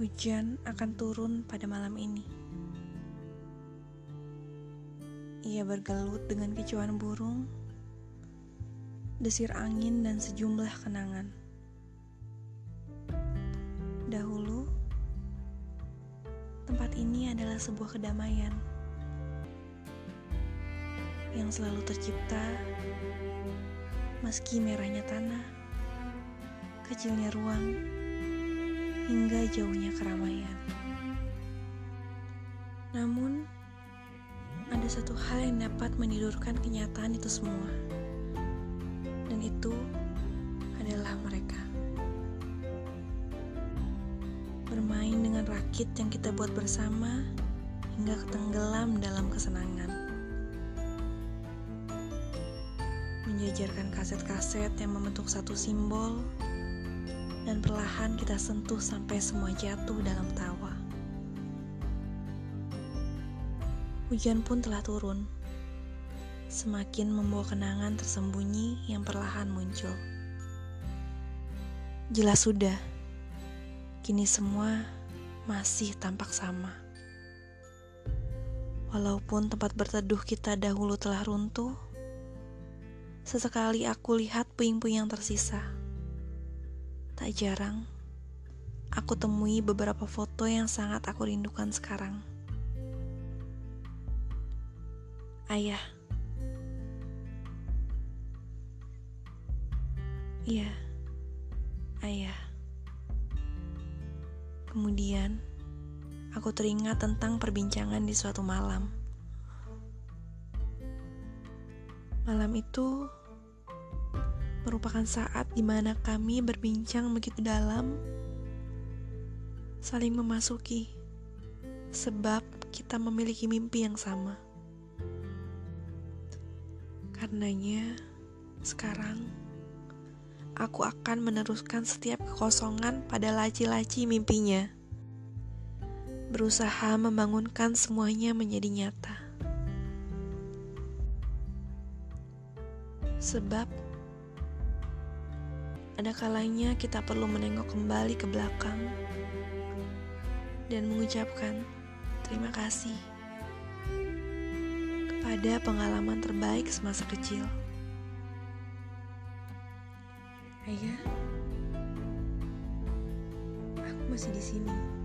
Hujan akan turun pada malam ini. Ia bergelut dengan kicauan burung, desir angin, dan sejumlah kenangan. Dahulu, tempat ini adalah sebuah kedamaian yang selalu tercipta meski merahnya tanah, kecilnya ruang, hingga jauhnya keramaian. Namun, ada satu hal yang dapat menidurkan kenyataan itu semua, dan itu adalah mereka. Bermain dengan rakit yang kita buat bersama hingga ketenggelam dalam kesenangan. menjajarkan kaset-kaset yang membentuk satu simbol, dan perlahan kita sentuh sampai semua jatuh dalam tawa. Hujan pun telah turun, semakin membawa kenangan tersembunyi yang perlahan muncul. Jelas sudah, kini semua masih tampak sama. Walaupun tempat berteduh kita dahulu telah runtuh, Sesekali aku lihat puing-puing yang tersisa. Tak jarang, aku temui beberapa foto yang sangat aku rindukan sekarang. Ayah. Iya, ayah. Kemudian, aku teringat tentang perbincangan di suatu malam. Malam itu merupakan saat di mana kami berbincang begitu dalam, saling memasuki, sebab kita memiliki mimpi yang sama. Karenanya, sekarang aku akan meneruskan setiap kekosongan pada laci-laci mimpinya, berusaha membangunkan semuanya menjadi nyata. Sebab ada kalanya kita perlu menengok kembali ke belakang dan mengucapkan terima kasih kepada pengalaman terbaik semasa kecil. Ayah, aku masih di sini.